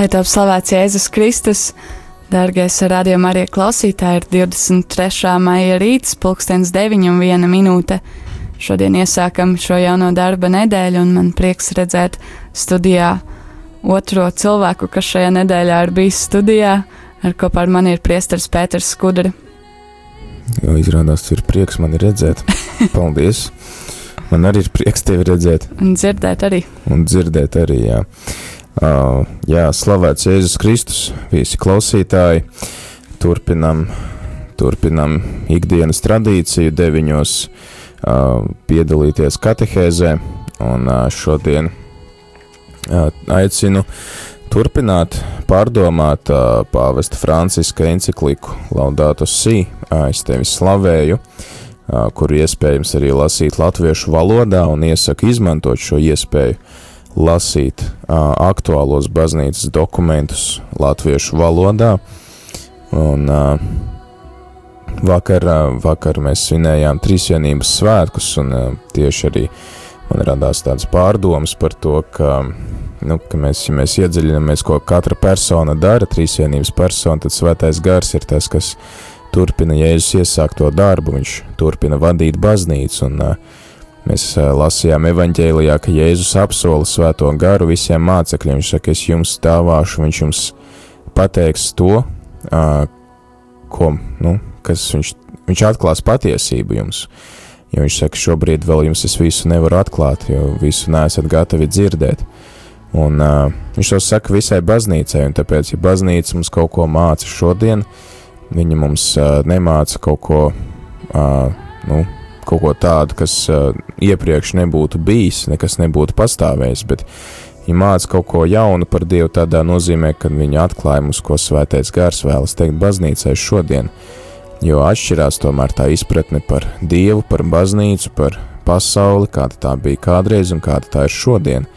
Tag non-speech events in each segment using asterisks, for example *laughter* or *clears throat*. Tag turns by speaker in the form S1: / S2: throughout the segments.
S1: Lai top slavēts Jēzus Kristus, dārgais radījuma arī klausītāji, ir 23. maija rīts, pulkstens 9 un 1 minūte. Šodien iesākam šo jauno darba nedēļu, un man prieks redzēt studijā otro cilvēku, kas šajā nedēļā ir bijis studijā, ar kopā ar mani ir priesteris Pēters Skudri.
S2: Jo izrādās, ir prieks mani redzēt. *laughs* Paldies! Man arī ir prieks tevi redzēt.
S1: Un dzirdēt arī.
S2: Un dzirdēt arī, jā. Uh, jā, slavēts Jēzus Kristus, visi klausītāji. Turpinam, turpinam ikdienas tradīciju deviņos uh, piedalīties katehēzē. Un uh, šodien uh, aicinu turpināt pārdomāt uh, pāvesta Franciska encikliku Laudātu Si, uh, es tevi slavēju, uh, kuru iespējams arī lasīt latviešu valodā un iesaku izmantot šo iespēju lasīt uh, aktuālos baznīcas dokumentus latviešu valodā. Un, uh, vakar, uh, vakar mēs svinējām trīsvienības svētkus, un uh, tieši arī man radās tādas pārdomas par to, ka, nu, ka mēs, ja mēs iedziļinamies, ko katra persona dara, trīsvienības persona, tad svētais gars ir tas, kas turpina Jēzus iesākto darbu, viņš turpina vadīt baznīcu, un uh, Mēs lasījām evanģēlijā, ka Jēzus apsola svēto garu visiem mācekļiem. Viņš saka, es jums stāvāšu, viņš jums pateiks to, ko, nu, kas viņš, viņš atklās patiesību jums. Jo viņš saka, šobrīd vēl jums es visu nevaru atklāt, jo visu neesat gatavi dzirdēt. Un uh, viņš to saka visai baznīcai, un tāpēc, ja baznīca mums kaut ko māca šodien, viņa mums uh, nemāca kaut ko, uh, nu, kaut ko tādu, kas uh, iepriekš nebūtu bijis, nekas nebūtu pastāvējis, bet ja māca kaut ko jaunu par Dievu tādā nozīmē, ka viņa atklāja mums, ko svētais gars vēlas teikt baznīcai šodien, jo atšķirās tomēr tā izpratne par Dievu, par baznīcu, par pasauli, kāda tā bija kādreiz un kāda tā ir šodien.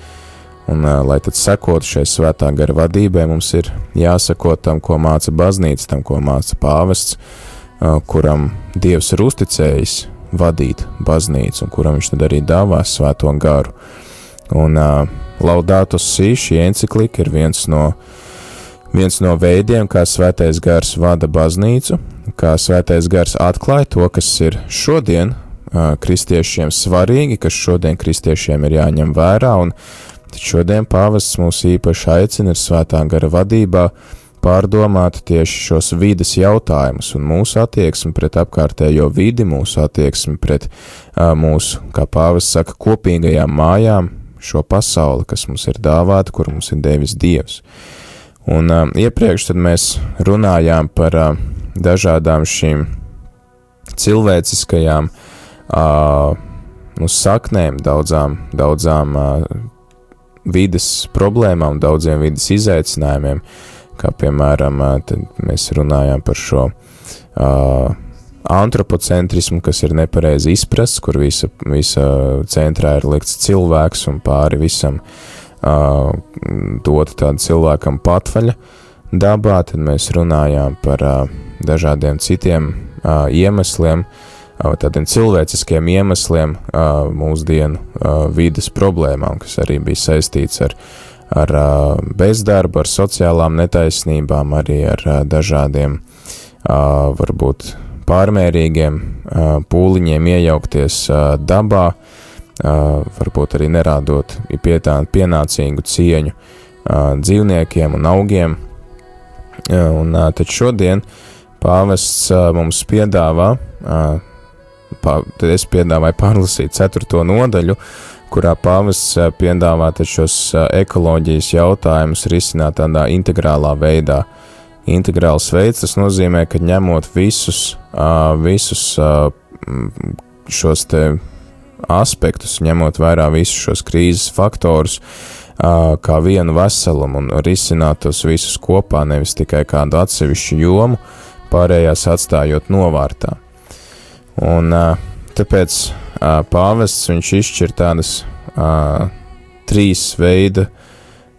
S2: Un, uh, lai tad sekotu šai svētā gara vadībai, mums ir jāsako tam, ko māca baznīca, tam, ko māca pāvests, uh, kuram Dievs ir uzticējis vadīt baznīcu, un kuram viņš tad arī dāvās svēto garu. Un uh, Laudātus Sī, šī enциklika ir viens no, viens no veidiem, kā svētais gars vada baznīcu, kā svētais gars atklāja to, kas ir šodien uh, kristiešiem svarīgi, kas šodien kristiešiem ir jāņem vērā, un šodien pāvests mūs īpaši aicina ar svētā gara vadībā uh, pārdomāt tieši šos vides jautājumus un mūsu attieksmi pret apkārtējo vidi, mūsu attieksmi pret uh, mūsu, kā pāvis saka, kopīgajām mājām, šo pasauli, kas mums ir dāvāta, kur mums ir devis Dievs. Un uh, iepriekš tad mēs runājām par uh, dažādām šīm cilvēciskajām uh, nu, saknēm, daudzām, daudzām uh, vides problēmām, daudziem vides izaicinājumiem, uh, kā piemēram mēs runājām par šo uh, antropocentrismu, kas ir nepareizi izprasts, kur visa, visa centrā ir likts cilvēks un pāri visam uh, dot tādu cilvēkam patvaļa dabā, tad mēs runājām par uh, dažādiem citiem uh, iemesliem, uh, tādiem cilvēciskiem iemesliem uh, mūsdienu uh, vides problēmām, kas arī bija saistīts ar uh, ar bezdarbu, ar sociālām netaisnībām, arī ar dažādiem, varbūt pārmērīgiem pūliņiem iejaukties dabā, varbūt arī nerādot pienācīgu cieņu dzīvniekiem un augiem. Un tad šodien pāvests mums piedāvā, tad es piedāvāju pārlasīt ceturto nodaļu, uh, kurā pāvests piedāvā šos ekoloģijas jautājumus risināt tādā integrālā veidā. Integrāls veids tas nozīmē, ka ņemot visus, visus šos aspektus, ņemot vērā visus šos krīzes faktorus, kā vienu veselumu un risināt tos visus kopā, nevis tikai kādu atsevišķu jomu, pārējās atstājot novārtā. Un tāpēc pāvests viņš izšķir tādas uh, trīs veida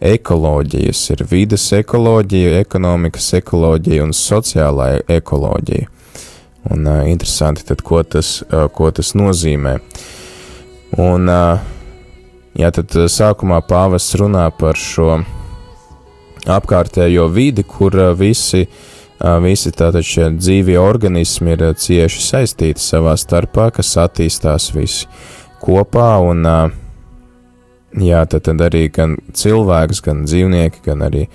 S2: ekoloģijas. Ir vides ekoloģija, ekonomikas ekoloģija un sociālā ekoloģija. Un uh, interesanti tad, ko tas, uh, ko tas nozīmē. Un, uh, jā, tad sākumā pāvests runā par šo apkārtējo vidi, kur visi, visi tātad šie dzīvie organismi ir cieši saistīti savā starpā, kas attīstās visi kopā, un jā, tad, tad arī gan cilvēks, gan dzīvnieki, gan arī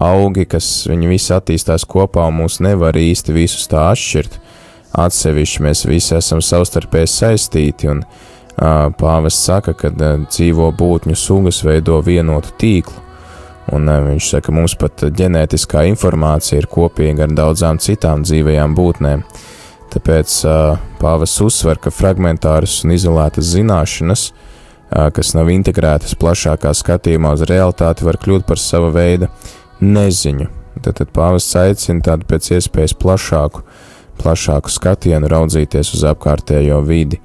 S2: augi, kas viņi visi attīstās kopā, un mūs nevar īsti visus tā atšķirt. Atsevišķi mēs visi esam savstarpēji saistīti, un pāvests saka, ka dzīvo būtņu sugas veido vienotu tīklu Un eh, viņš saka, ka mums pat ģenētiskā informācija ir kopīga ar daudzām citām dzīvajām būtnēm. Tāpēc uh, pāvis uzsver, ka fragmentāras un izolētas zināšanas, kas nav integrētas plašākā skatījumā uz realitāti, var kļūt par sava veida neziņu. Tad, tad pāvests aicina tādu pēc iespējas plašāku, plašāku skatienu raudzīties uz apkārtējo vidi.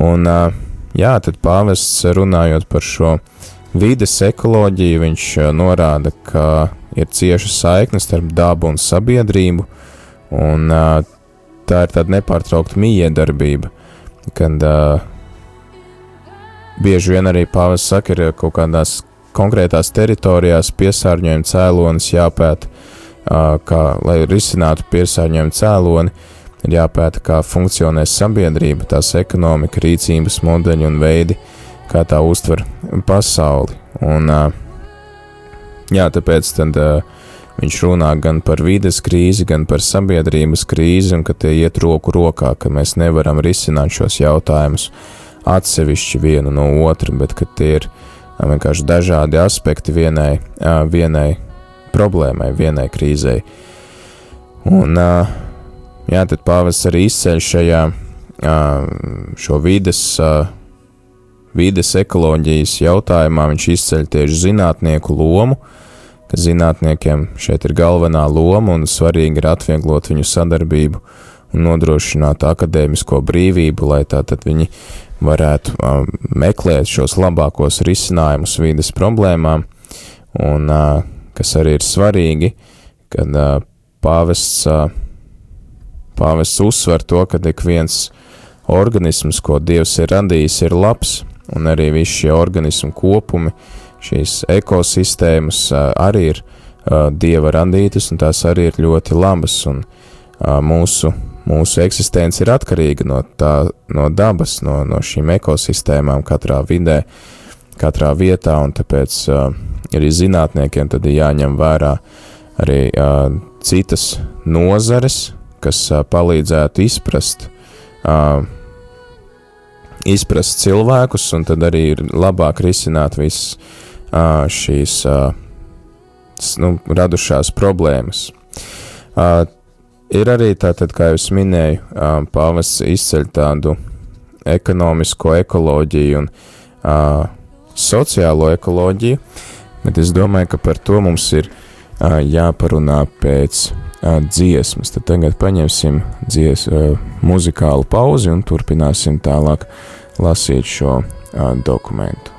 S2: Un, jā, tad pāvests runājot par šo vides ekoloģiju, viņš norāda, ka ir cieša saikne starp dabu un sabiedrību, un tā ir tāda nepārtraukta miedarbība, kad bieži vien arī pāvis saka, ir kaut kādās konkrētās teritorijās piesārņojuma cēlonis jāpēta, kā, lai risinātu piesārņojumu cēloni, ir jāpēta, kā funkcionē sabiedrība, tās ekonomika, rīcības modeļi un veidi, uh, kā tā uztver pasauli. Un, jā, tāpēc tad, viņš runā gan par vides krīzi, gan par sabiedrības krīzi, un ka tie iet roku rokā, ka mēs nevaram risināt šos jautājumus atsevišķi vienu no otra, bet ka tie ir vienkārši dažādi aspekti vienai, vienai problēmai, vienai krīzei. Un, jā, tad pāvis arī izceļ šajā šo vides vides ekoloģijas jautājumā viņš izceļ tieši zinātnieku lomu, ka zinātniekiem šeit ir galvenā loma un svarīgi ir atvieglot viņu sadarbību un nodrošināt akadēmisko brīvību, lai tātad viņi varētu um, meklēt šos labākos risinājumus vides problēmām, un uh, kas arī ir svarīgi, kad uh, pāvests, uh, pāvests uzsver to, ka ik viens organisms, ko Dievs ir radījis, ir labs, un arī visi šie organismu kopumi, šīs ekosistēmas arī ir dieva radītas, un tās arī ir ļoti labas, un mūsu, mūsu eksistence ir atkarīga no, tā, no dabas, no, no šīm ekosistēmām katrā vidē, katrā vietā, un tāpēc arī zinātniekiem tad ir jāņem vērā arī citas nozares, kas palīdzētu izprast uh, izprast cilvēkus, un tad arī ir labāk risināt visas uh, šīs uh, nu, radušās problēmas. Uh, ir arī tātad, kā jau minēju, uh, pāvests izceļ tādu ekonomisko ekoloģiju un uh, sociālo ekoloģiju, bet es domāju, ka par to mums ir uh, jāparunā pēc dziesmas. Tad tagad paņemsim dzies, muzikālu pauzi un turpināsim tālāk lasīt šo dokumentu.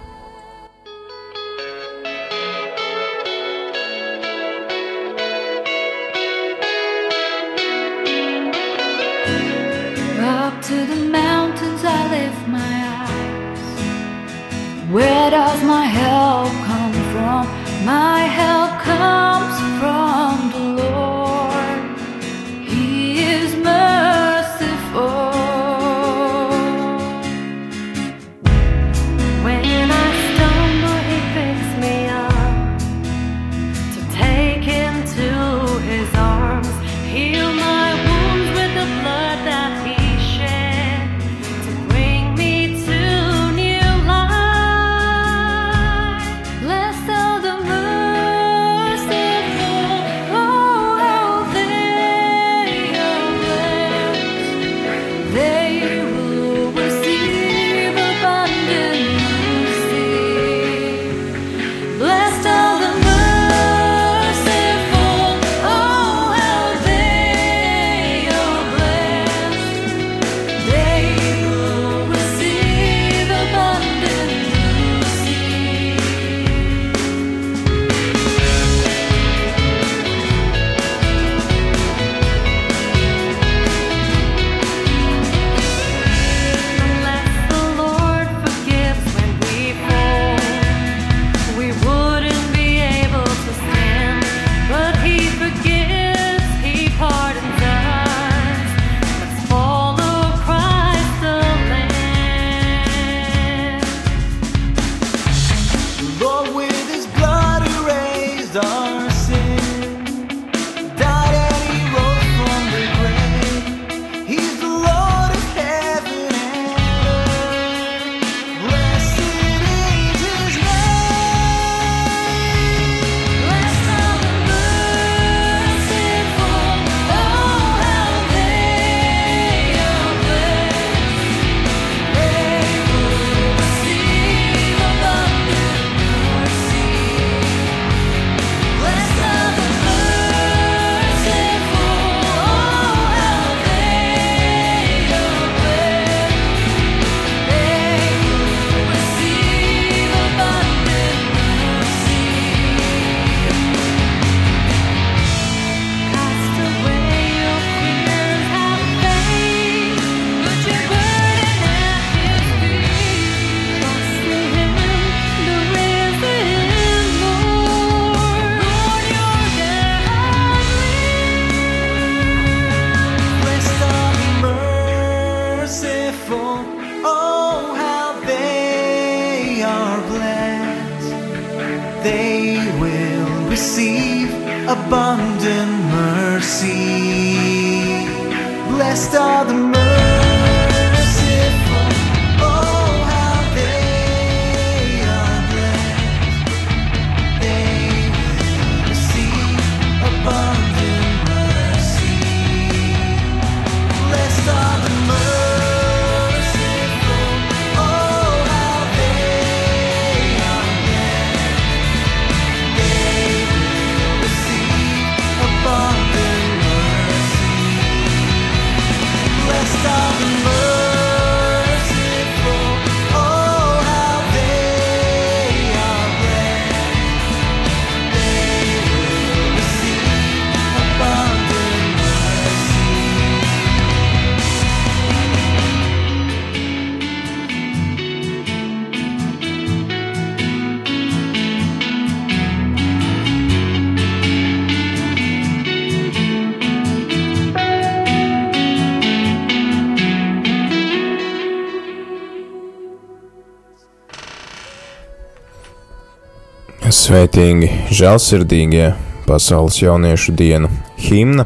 S2: Sveitīgi, žēlsirdīgie pasaules jauniešu dienu himna,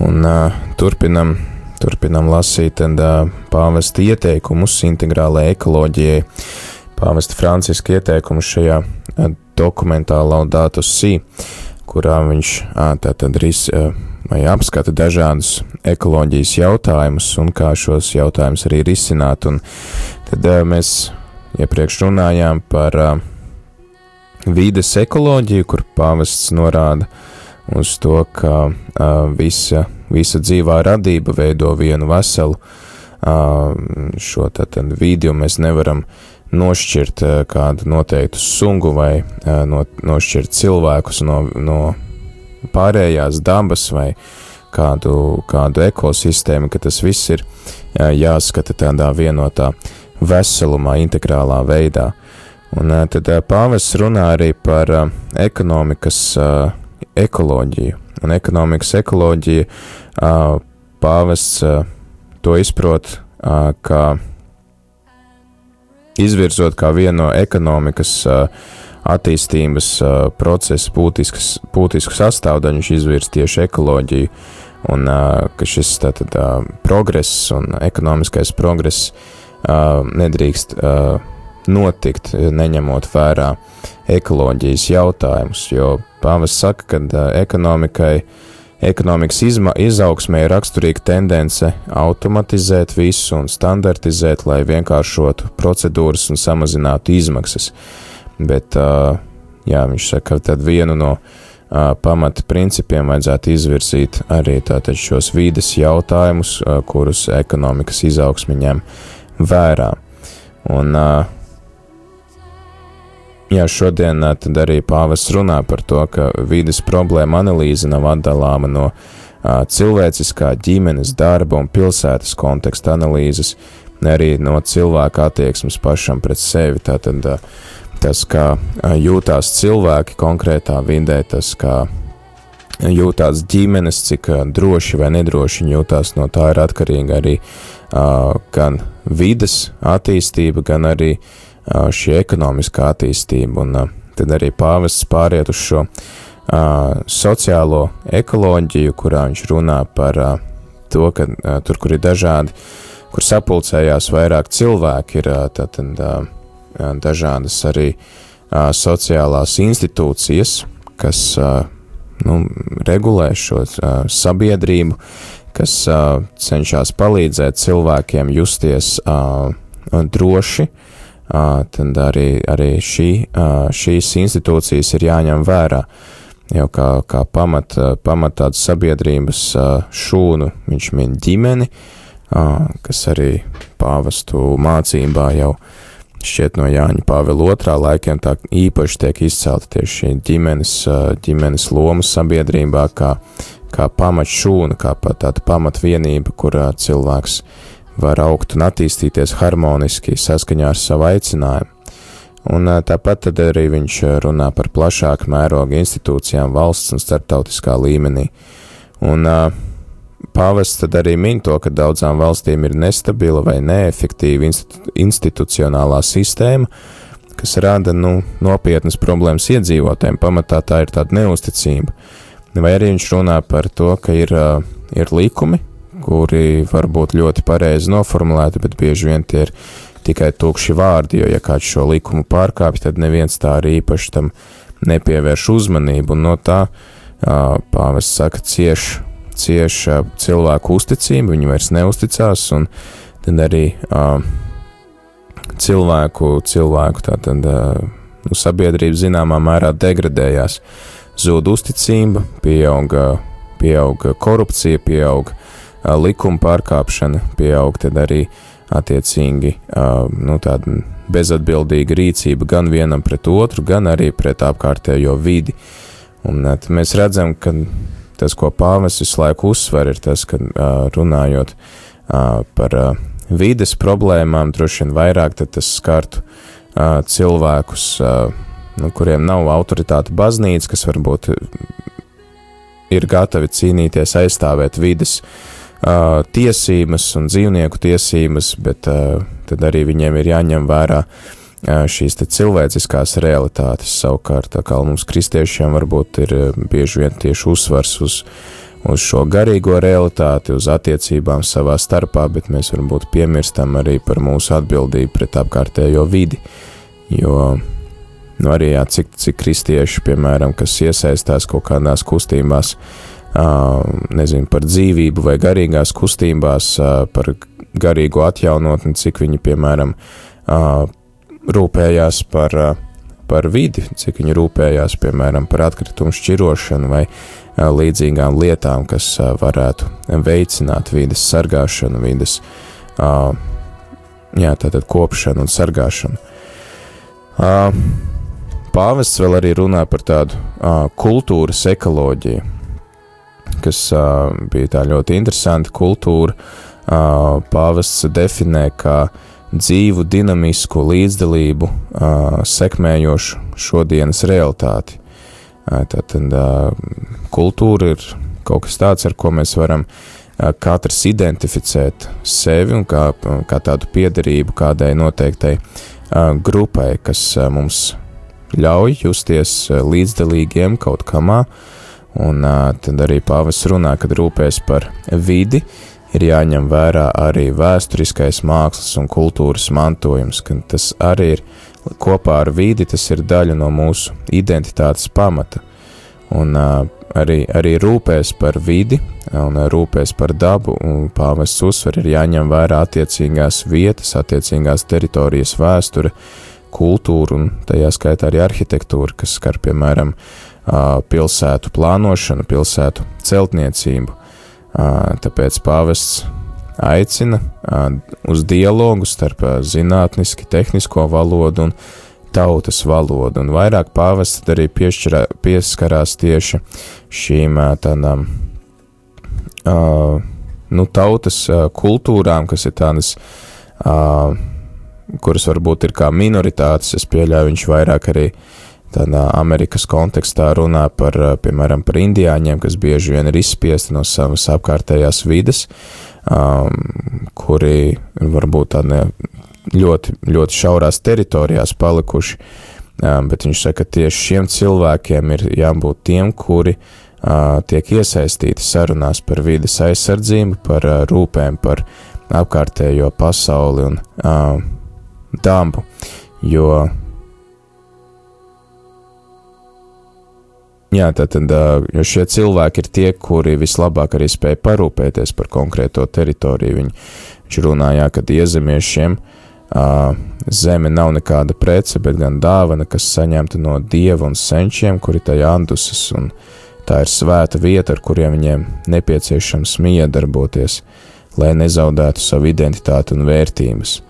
S2: un uh, turpinam, turpinam lasīt uh, pāvesta ieteikumus integrālajai ekoloģijai, pāvesta Franciska ieteikumus šajā uh, dokumentā Laudatus Si, kurā viņš uh, tātad ris, uh, vai apskata dažādus ekoloģijas jautājumus un kā šos jautājumus arī risināt, un tad uh, mēs iepriekš runājām par uh, vides ekoloģiju, kur pāvests norāda uz to, ka uh, visa, visa dzīvā radība veido vienu veselu uh, šo tātad vidi, un mēs nevaram nošķirt uh, kādu noteiktu sungu vai uh, no, nošķirt cilvēkus no, no pārējās dabas vai kādu, kādu ekosistēmu, ka tas viss ir uh, jāskata tādā vienotā veselumā, integrālā veidā. Un tad pāvests runā arī par ekonomikas ekoloģiju. Un ekonomikas ekoloģija pāvests to izprot kā izvirzot kā vienu no ekonomikas attīstības procesa būtiskas, būtisku sastāvdaļu, viņš izvirz tieši ekoloģiju, un ka šis tātad progress un ekonomiskais progress nedrīkst notikt, neņemot vērā ekoloģijas jautājumus, jo pāvis saka, ka ekonomikai, ekonomikas izma, izaugsmē ir raksturīga tendence automatizēt visu un standartizēt, lai vienkāršotu procedūras un samazinātu izmaksas. Bet, jā, viņš saka, ka tad vienu no pamata principiem vajadzētu izvirzīt arī tātad šos vīdes jautājumus, kurus ekonomikas izaugsme ņem vērā. Un uh, Jā, šodien tad arī pāvests runā par to, ka vidas problēma analīze nav atdalāma no uh, cilvēciskā ģimenes darba un pilsētas konteksta analīzes, arī no cilvēka attieksmes pašam pret sevi. Tātad uh, tas, kā uh, jūtās cilvēki konkrētā vidē, tas, kā jūtās ģimenes, cik droši vai nedroši viņi jūtās, no tā ir atkarīga arī gan vidas attīstība, gan arī uh, šī ekonomiskā attīstība, un tad arī pāvests pāriet uz šo sociālo ekoloģiju, kurā viņš runā par to, ka tur, kur ir dažādi, kur sapulcējās vairāk cilvēki, ir tātad dažādas arī sociālās institūcijas, kas nu, regulē šo sabiedrību, kas cenšas palīdzēt cilvēkiem justies droši, tad arī, arī šī, šīs institūcijas ir jāņem vērā. Jau kā, kā pamat, pamat tādas sabiedrības šūnu viņš min ģimeni, kas arī pāvestu mācībā jau šķiet no Jāņa Pāvila otrā laikiem tā īpaši tiek izcelta tieši šī ģimenes, ģimenes loma sabiedrībā kā, kā pamat šūna, kā tāda pamatvienība, kurā cilvēks var augt un attīstīties harmoniski saskaņā ar savu aicinājumu. Un tāpat arī viņš runā par plašāku mērogu institūcijām valsts un starptautiskā līmenī. Un pāvests tad arī min to, ka daudzām valstīm ir nestabila vai neefektīva institu institucionālā sistēma, kas rada nu, nopietnas problēmas iedzīvotājiem. Pamatā tā ir tāda neusticība. Vai arī viņš runā par to, ka ir, ir likumi, kuri var būt ļoti pareizi noformulēti, bet bieži vien tie ir tikai tukši vārdi, jo ja kāds šo likumu pārkāpj, tad neviens tā arī īpaši tam nepievērš uzmanību, un no tā pāvests saka cieš, cieš cilvēku uzticību, viņi vairs neusticās, un tad arī cilvēku, cilvēku tātad, nu, sabiedrība zināmā mērā degradējās, zūd uzticība, pieauga, pieauga korupcija, pieauga likuma pārkāpšana, pieauga tad arī attiecīgi nu, tāda bezatbildīga rīcība gan vienam pret otru, gan arī pret apkārtējo vidi. Un mēs redzam, ka tas, ko pāvests visu laiku uzsver, ir tas, ka runājot par vides problēmām, droši vien vairāk tas skartu cilvēkus, nu, kuriem nav autoritāte baznīca, kas varbūt ir gatavi cīnīties, aizstāvēt vides uh, tiesības un dzīvnieku tiesības, bet uh, tad arī viņiem ir jāņem vērā uh, šīs cilvēciskās realitātes. Savukārt, kā mums kristiešiem varbūt ir uh, bieži vien tieši uzsvars uz, uz šo garīgo realitāti, uz attiecībām savā starpā, bet mēs varbūt piemirstam arī par mūsu atbildību pret apkārtējo vidi, jo nu arī jā, cik, cik kristieši, piemēram, kas iesaistās kaut kādās kustībās, uh, nezinu, par dzīvību vai garīgās kustībās, par garīgo atjaunotni, cik viņi, piemēram, rūpējās par, par vidi, cik viņi rūpējās, piemēram, par atkritumu šķirošanu vai līdzīgām lietām, kas varētu veicināt vides sargāšanu, vides, jā, tātad kopšanu un sargāšanu. Pāvests vēl arī runā par tādu kultūras ekoloģiju, kas uh, bija tā ļoti interesanta kultūra. Uh, pāvests definē kā dzīvu, dinamisku līdzdalību, uh, sekmējošu šodienas realitāti. Uh, Tātad uh, kultūra ir kaut kas tāds, ar ko mēs varam uh, katrs identificēt sevi un kā, kā tādu piederību kādai noteiktai uh, grupai, kas uh, mums ļauj justies līdzdalīgiem kaut kamā, un uh, tad arī pāvis runā, kad rūpēs par vidi, ir jāņem vērā arī vēsturiskais mākslas un kultūras mantojums, ka tas arī ir kopā ar vidi, tas ir daļa no mūsu identitātes pamata, un uh, arī, arī rūpēs par vidi un uh, rūpēs par dabu, un pāvests uzsver ir jāņem vērā attiecīgās vietas, attiecīgās teritorijas vēsture, kultūru un tajā skaitā arī arhitektūru, kas skar piemēram pilsētu plānošanu, pilsētu celtniecību. Tāpēc pāvests aicina uz dialogu starp zinātniski, tehnisko valodu un tautas valodu, un vairāk pāvests arī piešķirā, pieskarās tieši šīm tādām nu, tautas kultūrām, kas ir tādas kuras varbūt ir kā minoritātes, es pieļauju, viņš vairāk arī tādā Amerikas kontekstā runā par, piemēram, par indiāņiem, kas bieži vien ir izspiesti no savas apkārtējās vides, um, kuri varbūt tādā ļoti, ļoti šaurās teritorijās palikuši, um, bet viņš saka, ka tieši šiem cilvēkiem ir jābūt tiem, kuri uh, tiek iesaistīti sarunās par vides aizsardzību, par uh, rūpēm, par apkārtējo pasauli un uh, dabu, jo Jā, tātad, šie cilvēki ir tie, kuri vislabāk arī spēja parūpēties par konkrēto teritoriju. Viņi, viņš runāja, ka iezemiešiem zeme nav nekāda prece, bet gan dāvana, kas saņemta no dieva un senčiem, kuri tajā andusas, un tā ir svēta vieta, ar kuriem viņiem nepieciešams miedarboties, lai nezaudētu savu identitāti un vērtības.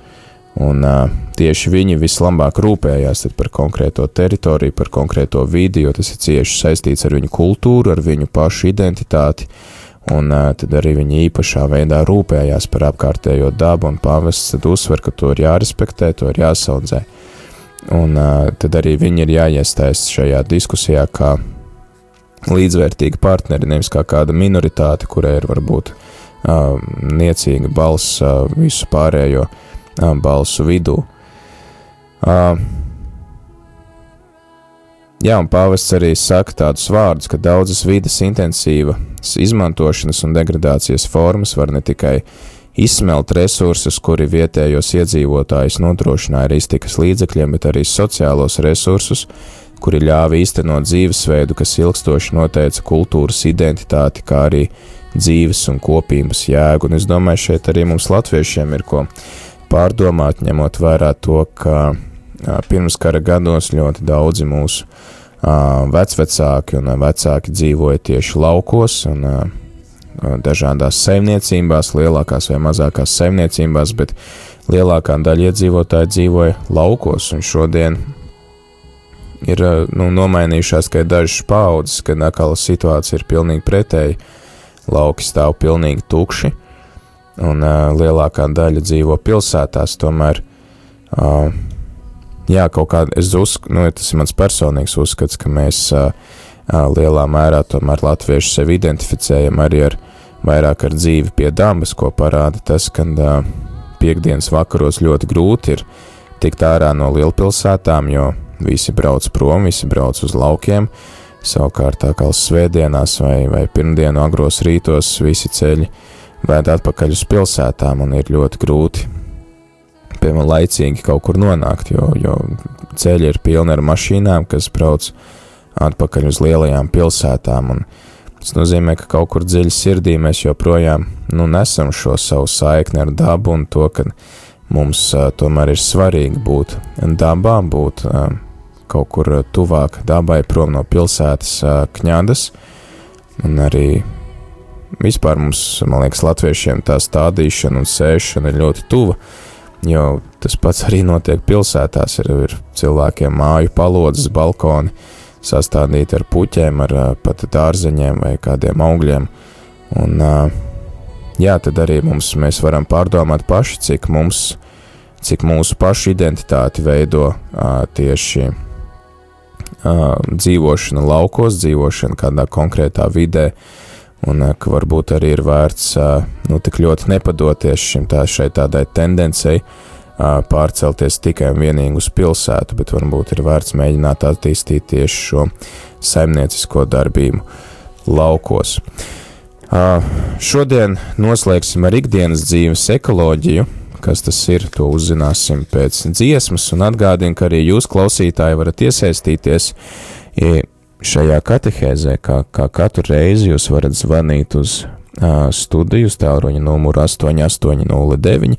S2: Un uh, tieši viņi vislabāk rūpējās par konkrēto teritoriju, par konkrēto vidi, jo tas ir cieši saistīts ar viņu kultūru, ar viņu pašu identitāti. Un uh, tad arī viņi īpašā veidā rūpējās par apkārtējo dabu, un pāvests uzsver, ka to ir jārespektē, to ir jāsaudzē. Un uh, tad arī viņi ir jāiestājas šajā diskusijā kā līdzvērtīgi partneri, nevis kā kāda minoritāte, kurai ir varbūt uh, niecīga balss uh, visu pārējo uh, balsu vidū. Uh, jā, un pāvests arī saka tādus vārdus, ka daudzas vidas intensīvas izmantošanas un degradācijas formas var ne tikai izsmelt resursus, kuri vietējos iedzīvotājus nodrošināja ar iztikas līdzekļiem, bet arī sociālos resursus, kuri ļāva īstenot dzīvesveidu, kas ilgstoši noteica kultūras identitāti, kā arī dzīves un kopības jēgu. Un es domāju, šeit arī mums latviešiem ir ko pārdomāt, ņemot vērā to, ka pirmskara gados ļoti daudzi mūsu vecvecāki un vecāki dzīvoja tieši laukos un dažādās saimniecībās, lielākās vai mazākās saimniecībās, bet lielākā daļa iedzīvotāji dzīvoja laukos, un šodien ir nu, nomainījušās tikai dažas paudzes, kad atkal situācija ir pilnīgi pretēji. Lauki stāv pilnīgi tukši, un uh, lielākā daļa dzīvo pilsētās. Tomēr, uh, jā, kaut kāda, es uzskatu, nu, tas ir mans personīgs uzskats, ka mēs uh, uh, lielā mērā tomēr latvieši sevi identificējam arī ar vairāk ar dzīvi pie dabas, ko parāda tas, ka uh, piekdienas vakaros ļoti grūti ir tikt ārā no lielpilsētām, jo visi brauc prom, visi brauc uz laukiem. Savukārt, kā svētdienās vai, vai pirmdienu agros rītos visi ceļi vēd atpakaļ uz pilsētām un ir ļoti grūti, piemēram, laicīgi kaut kur nonākt, jo, jo ceļi ir pilni ar mašīnām, kas brauc atpakaļ uz lielajām pilsētām. Tas nozīmē, ka kaut kur dziļi sirdī mēs joprojām nu, nesam šo savu saikni ar dabu un to, ka mums uh, tomēr ir svarīgi būt dabā, būt uh, kaut kur tuvāk dabai, prom no pilsētas uh, kņādas. Un arī vispār mums, man liekas, latviešiem tā stādīšana un sēšana ir ļoti tuva, jo tas pats arī notiek pilsētās. Ir, ir cilvēkiem māju palodzes, balkoni sastādīti ar puķiem, ar pat dārzeņiem vai kādiem augļiem. Un, jā, tad arī mums, mēs varam pārdomāt paši, cik mums, cik mūsu pašu identitāti veido tieši dzīvošana laukos, dzīvošana kādā konkrētā vidē, un uh, ka varbūt arī ir vērts uh, nu, tik ļoti nepadoties šim tā, šai tādai tendencei uh, pārcelties tikai un vienīgi uz pilsētu, bet varbūt ir vērts mēģināt attīstīt tieši šo saimniecisko darbību laukos. Šodien noslēgsim ar ikdienas dzīves ekoloģiju, kas tas ir, to uzzināsim pēc dziesmas, un atgādinu, ka arī jūs, klausītāji, varat iesaistīties šajā katehēzē, kā, kā katru reizi jūs varat zvanīt uz uh, studiju tālruņa numuru 8809,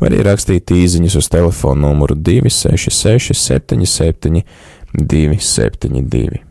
S2: vai arī rakstīt īziņas uz telefonu numuru 266 77 272.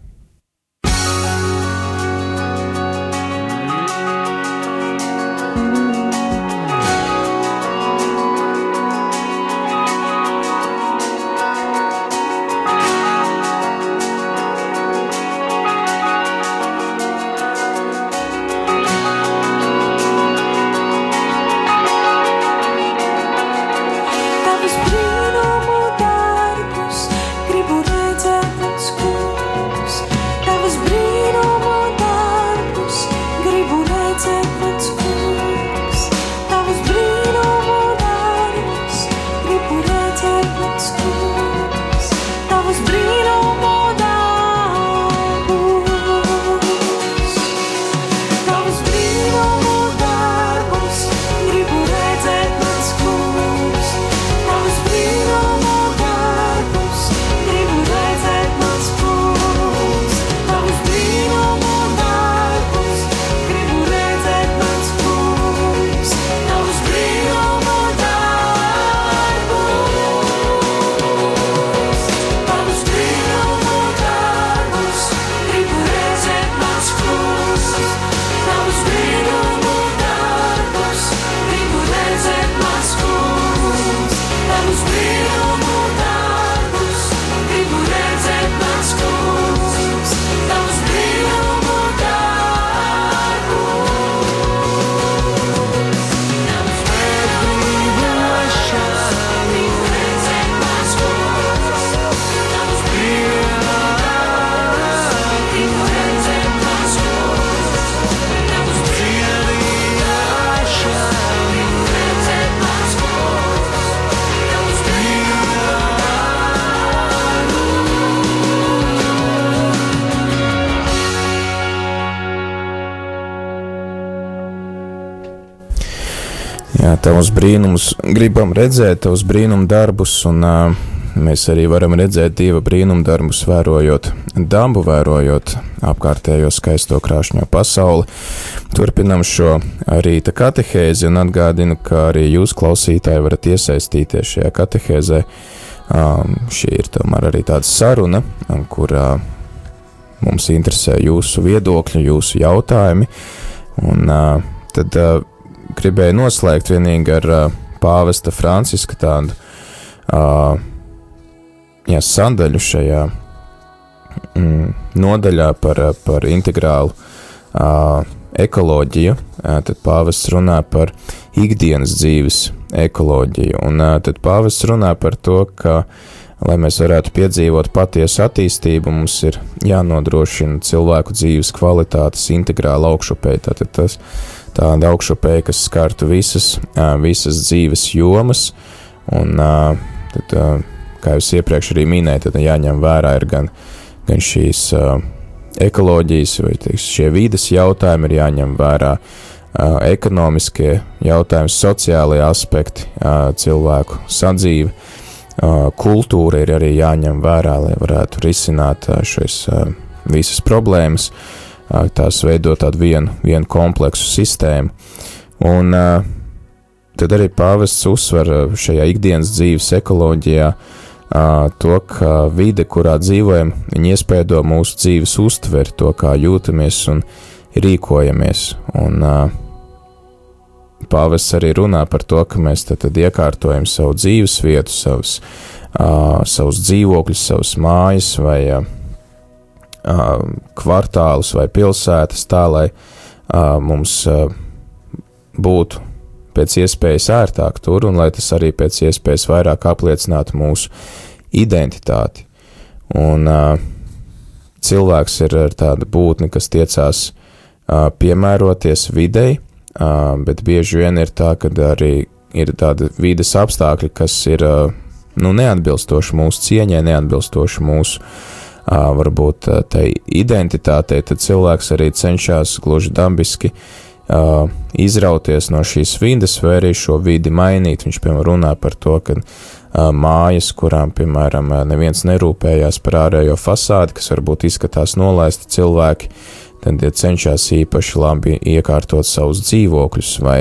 S3: Tavus
S2: brīnumus gribam redzēt, tavus brīnumu darbus, un uh, mēs arī varam redzēt dieva brīnumu darbus, vērojot dabu, vērojot apkārtējo skaisto krāšņo pasauli. Turpinam šo rīta katehēzi un atgādinu, ka arī jūs, klausītāji, varat iesaistīties šajā katehēzē. Um, šī ir tomēr arī tāda saruna, kurā mums interesē jūsu viedokļi, jūsu jautājumi. Un, uh, tad uh, gribēju noslēgt vienīgi ar uh, pāvesta Franciska tādu uh, jā, sadaļu šajā mm, nodaļā par, par integrālu uh, ekoloģiju. Uh, tad pāvests runā par ikdienas dzīves ekoloģiju, un uh, tad pāvests runā par to, ka Lai mēs varētu piedzīvot patiesu attīstību, mums ir jānodrošina cilvēku dzīves kvalitātes integrāla augšupēja. Tātad tas tāda augšupēja, kas skartu visas, visas dzīves jomas, un tad, kā jūs iepriekš arī minējāt, tad jāņem vērā ir gan, gan šīs ekoloģijas vai teiks, šie vīdes jautājumi, ir jāņem vērā ekonomiskie jautājumi, sociālie aspekti, cilvēku sadzīve kultūra ir arī jāņem vērā, lai varētu risināt šīs visas problēmas, tās veidot tādu vienu, vienu kompleksu sistēmu. Un tad arī pāvests uzsver šajā ikdienas dzīves ekoloģijā to, ka vide, kurā dzīvojam, viņi iespēdo mūsu dzīves uztveri, to, kā jūtamies un rīkojamies. Un, pāvests arī runā par to, ka mēs tad, tad iekārtojam savu dzīves vietu, savus, uh, savus dzīvokļus, savus mājas vai uh, kvartālus vai pilsētas tā, lai uh, mums uh, būtu pēc iespējas ērtāk tur un lai tas arī pēc iespējas vairāk apliecinātu mūsu identitāti. Un uh, cilvēks ir tāda būtne, kas tiecās uh, piemēroties videi, bet bieži vien ir tā, ka arī ir tādi vides apstākļi, kas ir nu, neatbilstoši mūsu cieņai, neatbilstoši mūsu varbūt tai identitātei, tad cilvēks arī cenšas gluži dabiski izrauties no šīs vides vai arī šo vidi mainīt. Viņš, piemēram, runā par to, ka mājas, kurām, piemēram, neviens nerūpējās par ārējo fasādi, kas varbūt izskatās nolaisti cilvēki, tad ja cenšas īpaši labi iekārtot savus dzīvokļus, vai,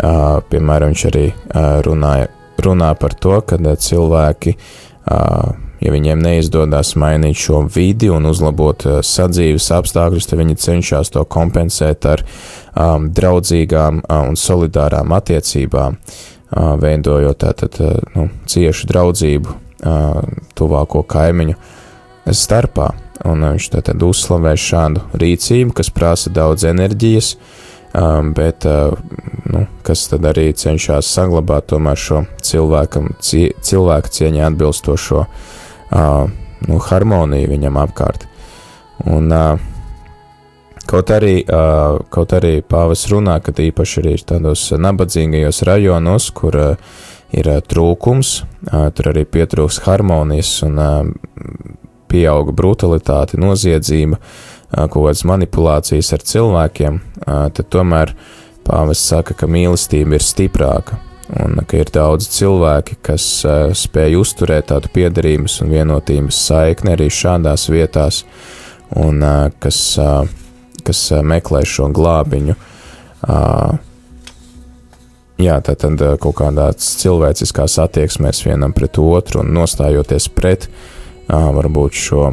S2: piemēram, viņš arī runāja, runā par to, ka cilvēki, ja viņiem neizdodas mainīt šo vidi un uzlabot uh, sadzīves apstākļus, tad viņi cenšas to kompensēt ar um, draudzīgām uh, un solidārām attiecībām, uh, veidojot tātad uh, nu, ciešu draudzību uh, tuvāko kaimiņu starpā. Un uh, viņš tad uzslavē šādu rīcību, kas prasa daudz enerģijas, um, bet uh, nu, kas tad arī cenšas saglabāt tomēr šo cilvēkam, cie, cilvēka cieņai atbilstošo uh, nu, harmoniju viņam apkārt. Un, kaut, arī, kaut arī pāvis runā, ka īpaši arī tādos nabadzīgajos rajonos, kur ir trūkums, tur arī pietrūks harmonijas un pieauga brutalitāte, noziedzība, kaut kādas manipulācijas ar cilvēkiem, tad tomēr pāvests saka, ka mīlestība ir stiprāka. Un ka ir daudz cilvēki, kas uh, spēj uzturēt tādu piederības un vienotības saikni arī šādās vietās, un uh, kas, uh, kas meklē šo glābiņu. Jā, tad, tad kaut kādās cilvēciskās attieksmēs vienam pret otru un nostājoties pret varbūt šo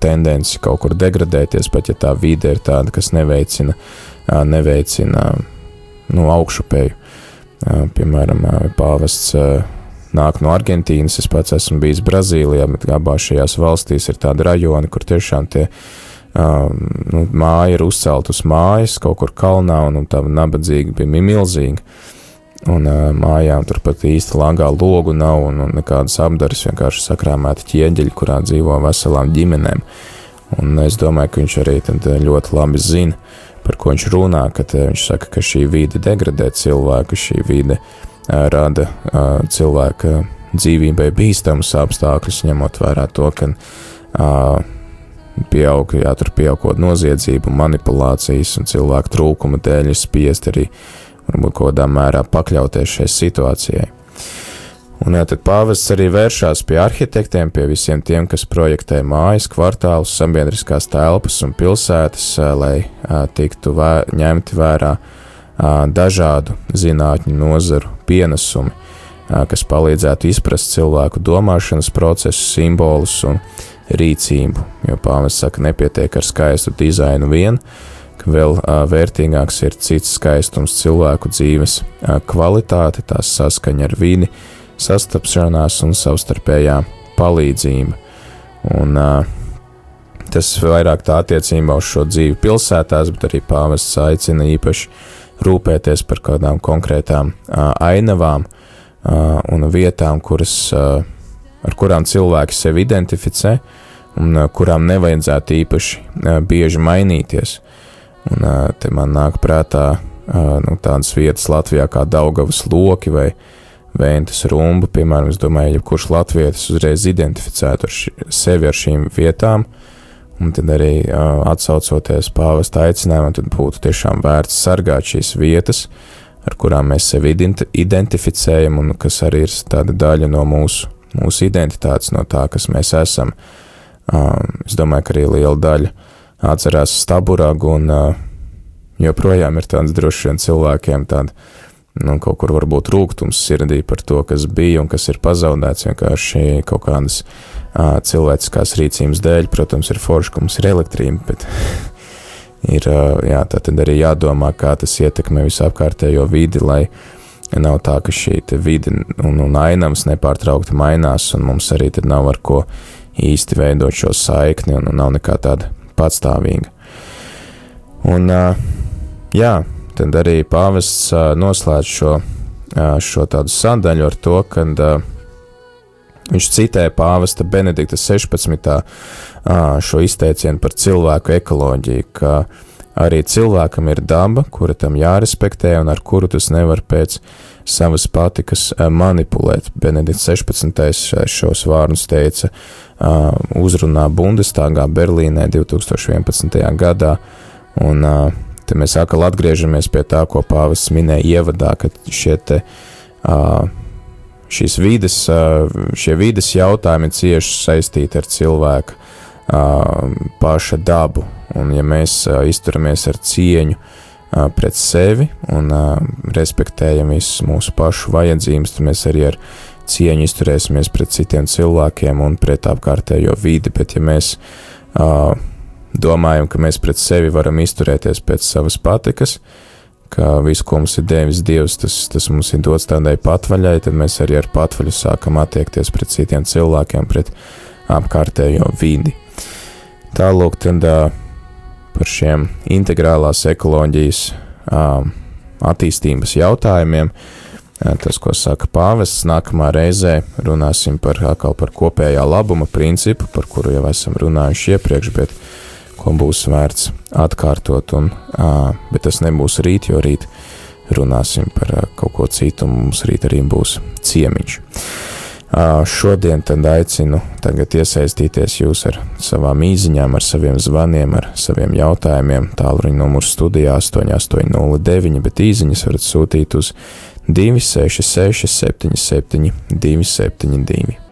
S2: tendenci kaut kur degradēties, pat ja tā vide ir tāda, kas neveicina, neveicina nu, augšupēju. Piemēram, pāvests nāk no Argentīnas, es pats esmu bijis Brazīlijā, bet abās šajās valstīs ir tādi rajoni, kur tiešām tie nu, māja ir uzcelt uz mājas kaut kur kalnā, un, un tā nabadzīga bija milzīga. Un uh, mājām turpat īsti lāgā logu nav un, un nekādas apdares, vienkārši sakrāmēta ķieģeļi, kurā dzīvo veselām ģimenēm. Un es domāju, ka viņš arī ļoti labi zina, par ko viņš runā, kad viņš saka, ka šī vide degradē cilvēku, šī vide rada cilvēka dzīvībai bīstamus apstākļus, ņemot vērā to, ka pieaug, jā, tur pieaugot noziedzību, manipulācijas un cilvēku trūkuma dēļ ir spiest arī varbūt kaut kādā mērā pakļauties šai situācijai. Un jā, tad pāvests arī vēršās pie arhitektiem, pie visiem tiem, kas projektē mājas, kvartālus, sabiedriskās telpas un pilsētas, lai tiktu vē, ņemti vērā dažādu zinātņu nozaru pienesumi, kas palīdzētu izprast cilvēku domāšanas procesu, simbolus un rīcību. Jo pāvests saka, nepietiek ar skaistu dizainu vien, ka vēl vērtīgāks ir cits skaistums cilvēku dzīves kvalitāte, tās saskaņa ar vidi sastapšanās un savstarpējā palīdzība. Un, uh, tas vairāk tā attiecībā uz šo dzīvi pilsētās, bet arī pāvests aicina īpaši rūpēties par kādām konkrētām uh, ainavām uh, un vietām, kuras, uh, ar kurām cilvēki sevi identificē un uh, kurām nevajadzētu īpaši uh, bieži mainīties. Un, uh, te man nāk prātā uh, nu, tādas vietas Latvijā kā Daugavas loki vai uh, Vēntas rumba, piemēram, es domāju, ja kurš latvietis uzreiz identificētu ar ši, sevi ar šīm vietām, un tad arī uh, atsaucoties pāvesta aicinājumam, tad būtu tiešām vērts sargāt šīs vietas, ar kurām mēs sevi identificējam, un kas arī ir tāda daļa no mūsu, mūsu identitātes, no tā, kas mēs esam. Uh, es domāju, ka arī liela daļa atcerās staburagu, un uh, joprojām ir tāds droši vien cilvēkiem tāda nu, kaut kur varbūt rūkums sirdī par to, kas bija un kas ir pazaudēts vienkārši kaut kādas uh, cilvēciskās rīcības dēļ. Protams, ir forši, ka mums ir elektrība, bet *laughs* ir uh, jā, arī jādomā, kā tas ietekmē visu apkārtējo vidi, lai nav tā, ka šī vide un, un ainavas nepārtraukti mainās, un mums arī nav ar ko īsti veidot šo saikni, un, un nav nekā tāda patstāvīga. Un, uh, jā, tad arī pāvests noslēdz šo, šo tādu sadaļu ar to, ka viņš citē pāvesta Benedikta 16. šo izteicienu par cilvēku ekoloģiju, ka arī cilvēkam ir daba, kura tam jārespektē un ar kuru tas nevar pēc savas patikas manipulēt. Benedikts 16. šos vārdus teica uzrunā Bundestāgā Berlīnē 2011. gadā, un Te mēs atkal atgriežamies pie tā, ko pāvests minēja ievadā, ka šie te, šīs vides, šie vides jautājumi cieši saistīti ar cilvēku paša dabu. Un ja mēs izturamies ar cieņu pret sevi un respektējam visus mūsu pašu vajadzības, tad mēs arī ar cieņu izturēsimies pret citiem cilvēkiem un pret apkārtējo vidi. Bet ja mēs uh, domājam, ka mēs pret sevi varam izturēties pēc savas patikas, ka viss, ko mums ir devis Dievs, tas, tas mums ir dots tādai patvaļai, tad mēs arī ar patvaļu sākam attiekties pret citiem cilvēkiem, pret apkārtējo vidi. Tālūk, tad par šiem integrālās ekoloģijas attīstības jautājumiem. Tas, ko saka pāvests, nākamā reizē runāsim par, par kopējā labuma principu, par kuru jau esam runājuši iepriekš, bet uh, ko būs vērts atkārtot, un, uh, bet tas nebūs rīt, jo rīt runāsim par kaut ko citu, un mums rīt arī būs ciemiņš. Šodien tad aicinu tagad iesaistīties jūs ar savām īziņām, ar saviem zvaniem, ar saviem jautājumiem. Tālruņa numurs studijā 8809, bet īziņas varat sūtīt uz 266 77 272.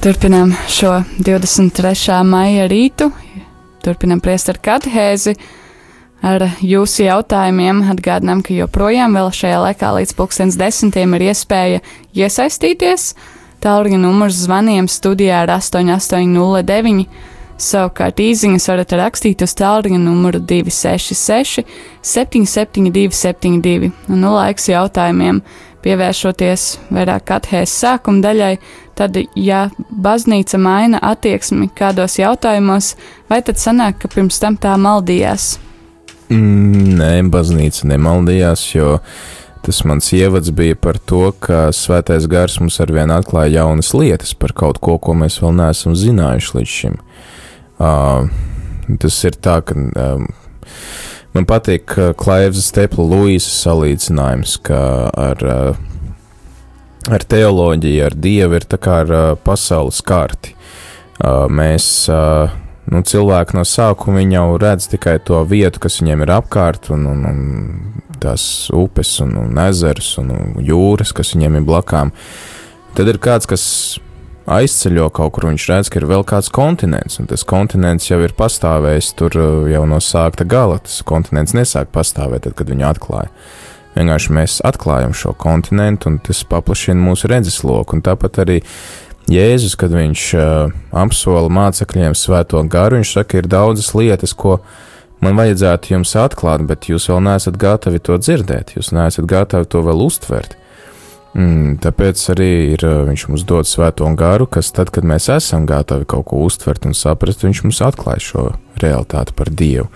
S1: Turpinām šo 23. maija rītu, turpinām priest ar katehēzi. Ar jūsu jautājumiem atgādinām, ka joprojām vēl šajā laikā līdz pulkstens desmitiem ir iespēja iesaistīties. Tālruņa numurs zvaniem studijā ir 8809. Savukārt īsiņas varat rakstīt uz tālruņa numuru 266 772 72. Un nu laiks jautājumiem pievēršoties vairāk katehēs sākuma daļai, tad, ja baznīca maina attieksmi kādos jautājumos, vai tad sanāk, ka pirms tam tā maldījās?
S2: Mm, Nē, baznīca nemaldījās, jo tas mans ievads bija par to, ka svētais gars mums arvien atklāja jaunas lietas par kaut ko, ko mēs vēl neesam zinājuši līdz šim. Uh, tas ir tā, ka um, man patīk Klaivas Stepla Luīsas salīdzinājums, ka ar, uh, ar teoloģiju, ar dievu ir tā kā ar uh, pasaules karti. Uh, mēs nu, cilvēki no sākuma jau redz tikai to vietu, kas viņiem ir apkārt, un, un, un tās upes, un, un ezers un, un jūras, kas viņiem ir blakām. Tad ir kāds, kas aizceļo kaut kur, viņš redz, ka ir vēl kāds kontinents, un tas kontinents jau ir pastāvējis tur uh, jau no sākta gala. Tas kontinents nesāk pastāvēt, tad, kad viņu atklāja. Vienkārši mēs atklājam šo kontinentu, un tas paplašina mūsu redzesloku, tāpat arī Jēzus, kad viņš uh, apsola mācekļiem svēto garu, viņš saka, ir daudzas lietas, ko man vajadzētu jums atklāt, bet jūs vēl neesat gatavi to dzirdēt, jūs neesat gatavi to vēl uztvert. Mm, tāpēc arī ir, uh, viņš mums dod svēto garu, kas tad, kad mēs esam gatavi kaut ko uztvert un saprast, viņš mums atklāj šo realitāti par Dievu.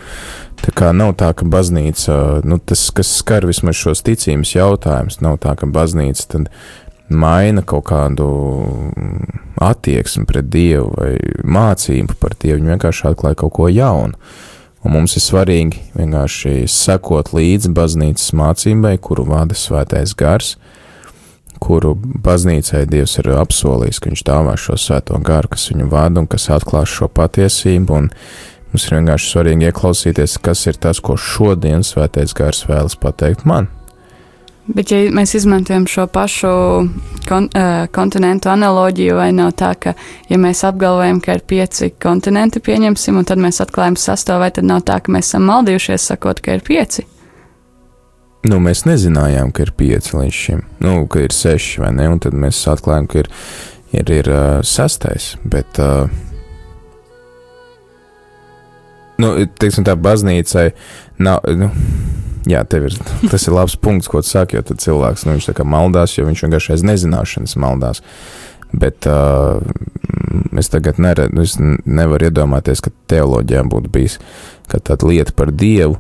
S2: Tā kā nav tā, ka baznīca, nu, tas, kas skar vismaz šos ticības jautājumus, nav tā, ka baznīca tad maina kaut kādu attieksmi pret Dievu vai mācību par Dievu. Viņi vienkārši atklāja kaut ko jaunu. Un mums ir svarīgi vienkārši sekot līdzi baznīcas mācībai, kuru vada svētais gars, kuru baznīcai Dievs ir apsolījis, ka viņš dāvā šo svēto garu, kas viņu vada un kas atklās šo patiesību. Mums ir vienkārši svarīgi ieklausīties, kas ir tas, ko šodien svētais gars vēlas pateikt man.
S1: Bet, ja mēs izmantojam šo pašu kon, uh, kontinentu analoģiju, vai nav tā, ka, ja mēs apgalvojam, ka ir pieci kontinenti, pieņemsim, un tad mēs atklājam sastāvu, vai tad nav tā, ka mēs esam maldījušies, sakot, ka ir pieci?
S2: Nu, mēs nezinājām, ka ir pieci līdz šim, nu, ka ir seši vai ne, un tad mēs atklājām, ka ir, ir, ir uh, sastais, bet, uh, nu, teiksim tā, baznīcai nav, nu, jā, tev ir, tas ir labs punkts, ko tu saki, jo tad cilvēks, nu, tā kā maldās, jo viņš vienkārši aiz nezināšanas maldās. Bet uh, es tagad neredzu, es nevaru iedomāties, ka teoloģijā būtu bijis tāda lieta par Dievu,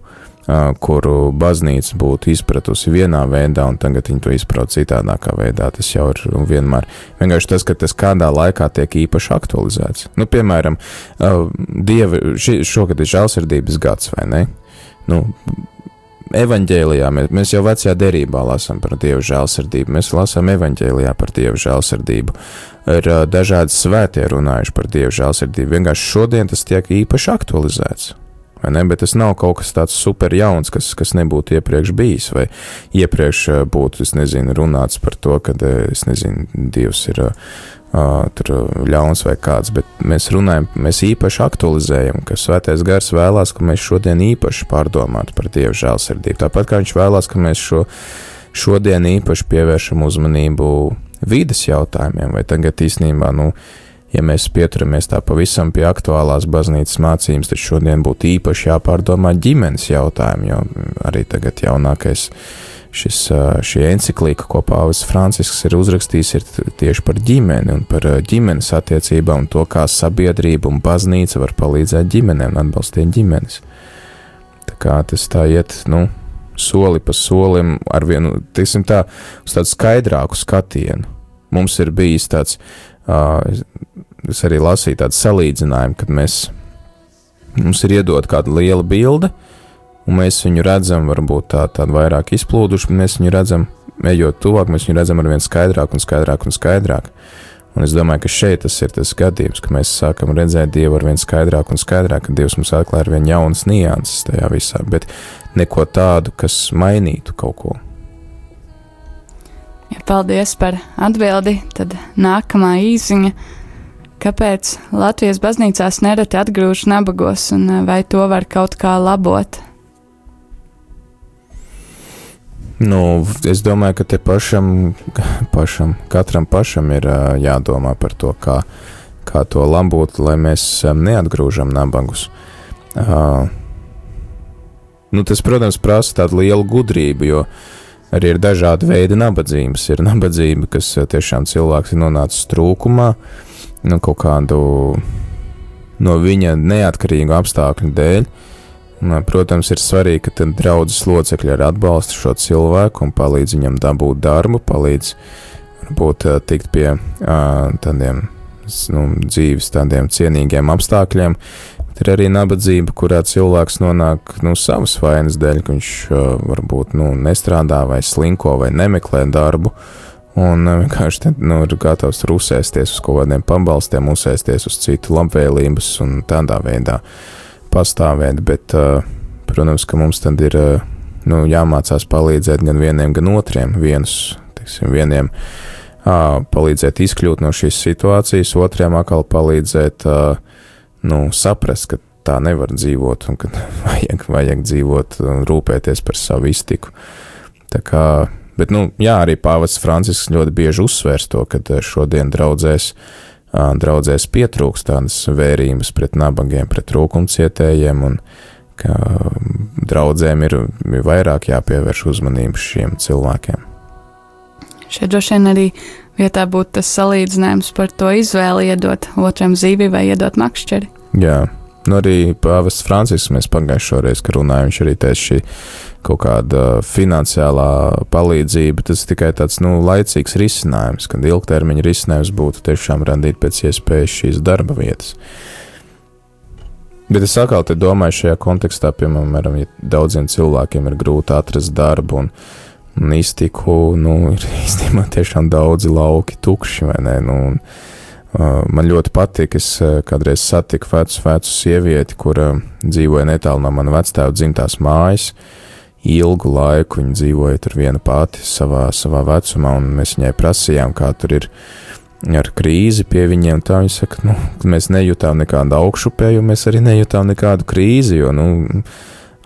S2: kuru baznīca būtu izpratusi vienā veidā, un tagad viņi to izprot citādākā veidā. Tas jau ir nu, vienmēr vienkārši tas, ka tas kādā laikā tiek īpaši aktualizēts. Nu, piemēram, Dieva, ši, šogad ir žēlsirdības gads, vai ne? Nu, evanģēlijā mēs, mēs jau vecajā derībā lasām par dievu žēlsirdību. Mēs lasām evanģēlijā par dievu žēlsirdību. Ir dažādi svētie runājuši par dievu žēlsirdību. Vienkārši šodien tas tiek īpaši aktualizēts. Bet tas nav kaut kas tāds super jauns, kas, kas nebūtu iepriekš bijis, vai iepriekš uh, būtu, es nezinu, runāts par to, ka, uh, es nezinu, Dievs ir uh, tur ļauns vai kāds, bet mēs runājam, mēs īpaši aktualizējam, ka Svētais Gars vēlās, ka mēs šodien īpaši pārdomātu par Dieva žēlsirdību. Tāpat kā viņš vēlās, ka mēs šo šodien īpaši pievēršam uzmanību vides jautājumiem, vai tagad īstenībā, nu, ja mēs pieturamies tā pavisam pie aktuālās baznīcas mācības, tad šodien būtu īpaši jāpārdomā ģimenes jautājumi, jo arī tagad jaunākais šis, šī encyklika, ko Pāvils Francisks ir uzrakstījis, ir tieši par ģimeni un par ģimenes attiecībām un to, kā sabiedrība un baznīca var palīdzēt ģimenēm un atbalstīt ģimenes. Tā kā tas tā iet, nu, soli pa solim ar vienu, teiksim tā, uz tādu skaidrāku skatienu. Mums ir bijis tāds, es arī lasīju tādu salīdzinājumu, kad mēs, mums ir iedot kāda liela bilde, un mēs viņu redzam, varbūt tā, tādu vairāk izplūduši, bet mēs viņu redzam, ejot tuvāk, mēs viņu redzam ar vien skaidrāk un skaidrāk un skaidrāk. Un es domāju, ka šeit tas ir tas gadījums, ka mēs sākam redzēt Dievu ar vien skaidrāk un skaidrāk, ka Dievs mums atklāja ar vien jaunas nianses tajā visā, bet neko tādu, kas mainītu kaut ko.
S1: Ja, paldies par atbildi. Tad nākamā īsiņa. Kāpēc Latvijas baznīcās nereti atgrūž nabagos, un uh, vai to var kaut kā labot?
S2: Nu, es domāju, ka te pašam, pašam katram pašam ir ā, jādomā par to, kā, kā to labot, lai mēs ā, neatgrūžam nabagus. Uh, nu, tas, protams, prasa tādu lielu gudrību, jo arī ir dažādi veidi nabadzības. Ir nabadzība, kas ā, tiešām cilvēks ir nonācis trūkumā, nu, kaut kādu no viņa neatkarīgu apstākļu dēļ. Un, Protams, ir svarīgi, ka tad draudzes locekļi arī atbalsta šo cilvēku un palīdz viņam dabūt darbu, palīdz varbūt ā, tikt pie tādiem nu, dzīves, tādiem cienīgiem apstākļiem. Ir arī nabadzība, kurā cilvēks nonāk nu, savas vainas dēļ, ka viņš varbūt nu, nestrādā vai slinko vai nemeklē darbu. Un vienkārši te, nu, ir gatavs tur uzsēsties uz kaut kādiem pabalstiem, uzsēsties uz citu labvēlības un tādā veidā pastāvēt, bet, protams, ka mums tad ir nu, jāmācās palīdzēt gan vieniem, gan otriem. Vienus, teiksim, vieniem palīdzēt izkļūt no šīs situācijas, otriem atkal palīdzēt uh, nu, saprast, ka tā nevar dzīvot un ka *laughs* vajag, vajag dzīvot un rūpēties par savu iztiku. Tā kā, bet, nu, jā, arī Pāvils Francisks ļoti bieži uzsvērs to, ka uh, šodien draudzēs draudzēs pietrūkst tādas vērības pret nabagiem, pret trūkumcietējiem, un ka draudzēm ir vairāk jāpievērš uzmanību šiem cilvēkiem.
S1: Šeit droši vien arī vietā būtu tas salīdzinājums par to izvēli iedot otram zīvi vai iedot makšķeri.
S2: Jā, nu arī Pāvests Francisks mēs pagājušo reizi, kad runājām, viņš arī teica šī kaut kāda finansiālā palīdzība, tas ir tikai tāds, nu, laicīgs risinājums, kad ilgtermiņa risinājums būtu tiešām radīt pēc iespējas šīs darba vietas. Bet es atkal domāju šajā kontekstā, piemēram, ja daudziem cilvēkiem ir grūti atrast darbu un, un iztiku, nu, ir *laughs* īstenībā tiešām daudzi lauki tukši, vai ne? Nu, un, man ļoti patīk, es uh, kādreiz satiku vecu, vecu sievieti, kur uh, dzīvoja netālu no manas vectēva dzimtās mājas. Ilgu laiku viņa dzīvoja tur viena pati savā, savā vecumā, un mēs viņai prasījām, kā tur ir ar krīzi pie viņiem. Tā viņa saka, nu, mēs nejūtām nekādu augšupēju, mēs arī nejūtām nekādu krīzi, jo, nu,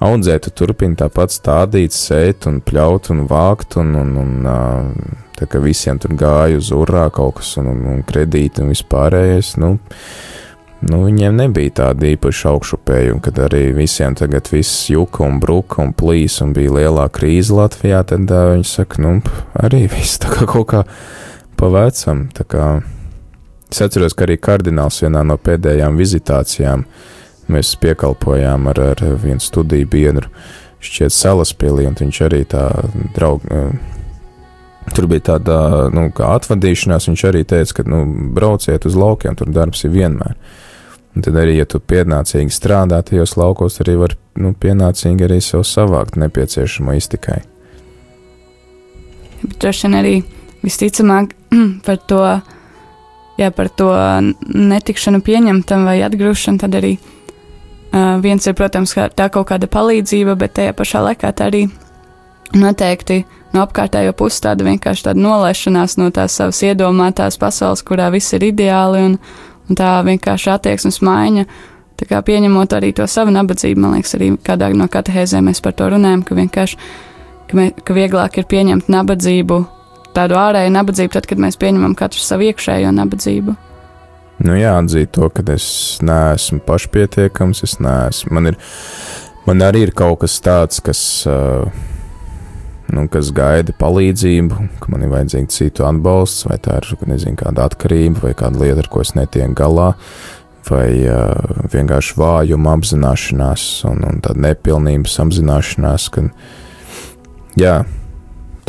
S2: audzēt, tu turpini tāpat stādīt, sēt un pļaut un vākt, un, un, un uh, tā kā visiem tur gāja uz urā kaut kas, un, un, un kredīti un vispārējais, nu, nu, viņiem nebija tāda īpaša augšupējuma, kad arī visiem tagad viss juka un bruka un plīs un bija lielā krīze Latvijā, tad uh, viņi saka, nu, arī viss tā kā kaut kā pa vecam, es atceros, ka arī kardināls vienā no pēdējām vizitācijām mēs piekalpojām ar, ar vienu studiju biedru, šķiet salaspīlī, un viņš arī tā draug, tur bija tāda, nu, atvadīšanās, viņš arī teica, ka, nu, brauciet uz laukiem, tur darbs ir vienmēr. Un tad arī, ja tu pienācīgi strādā tajos laukos, arī var, nu, pienācīgi arī sev savākt nepieciešamo iztikai.
S1: Bet droši vien arī visticamāk *clears throat* par to, jā, par to netikšanu pieņemtam vai atgrūšanu, tad arī uh, viens ir, protams, kā tā kaut kāda palīdzība, bet tajā pašā laikā tā arī noteikti no apkārtējo puses tāda vienkārši tāda nolaišanās no tās savas iedomātās pasaules, kurā viss ir ideāli un, un tā vienkārši attieksmes maiņa. Tā kā pieņemot arī to savu nabadzību, man liekas, arī kādā no katehēzēm mēs par to runājam, ka vienkārši, ka, mē, ka vieglāk ir pieņemt nabadzību, tādu ārēju nabadzību, tad, kad mēs pieņemam katru savu iekšējo nabadzību.
S2: Nu, jā, atzīt to, ka es neesmu pašpietiekams, es neesmu. Man, ir, man arī ir kaut kas tāds, kas, nu, kas gaida palīdzību, ka man ir vajadzīga citu atbalsts, vai tā ir nezinu, kāda atkarība, vai kāda lieta, ar ko es netieku galā, vai uh, vienkārši vājuma apzināšanās un, un tāda nepilnības apzināšanās. Ka, jā,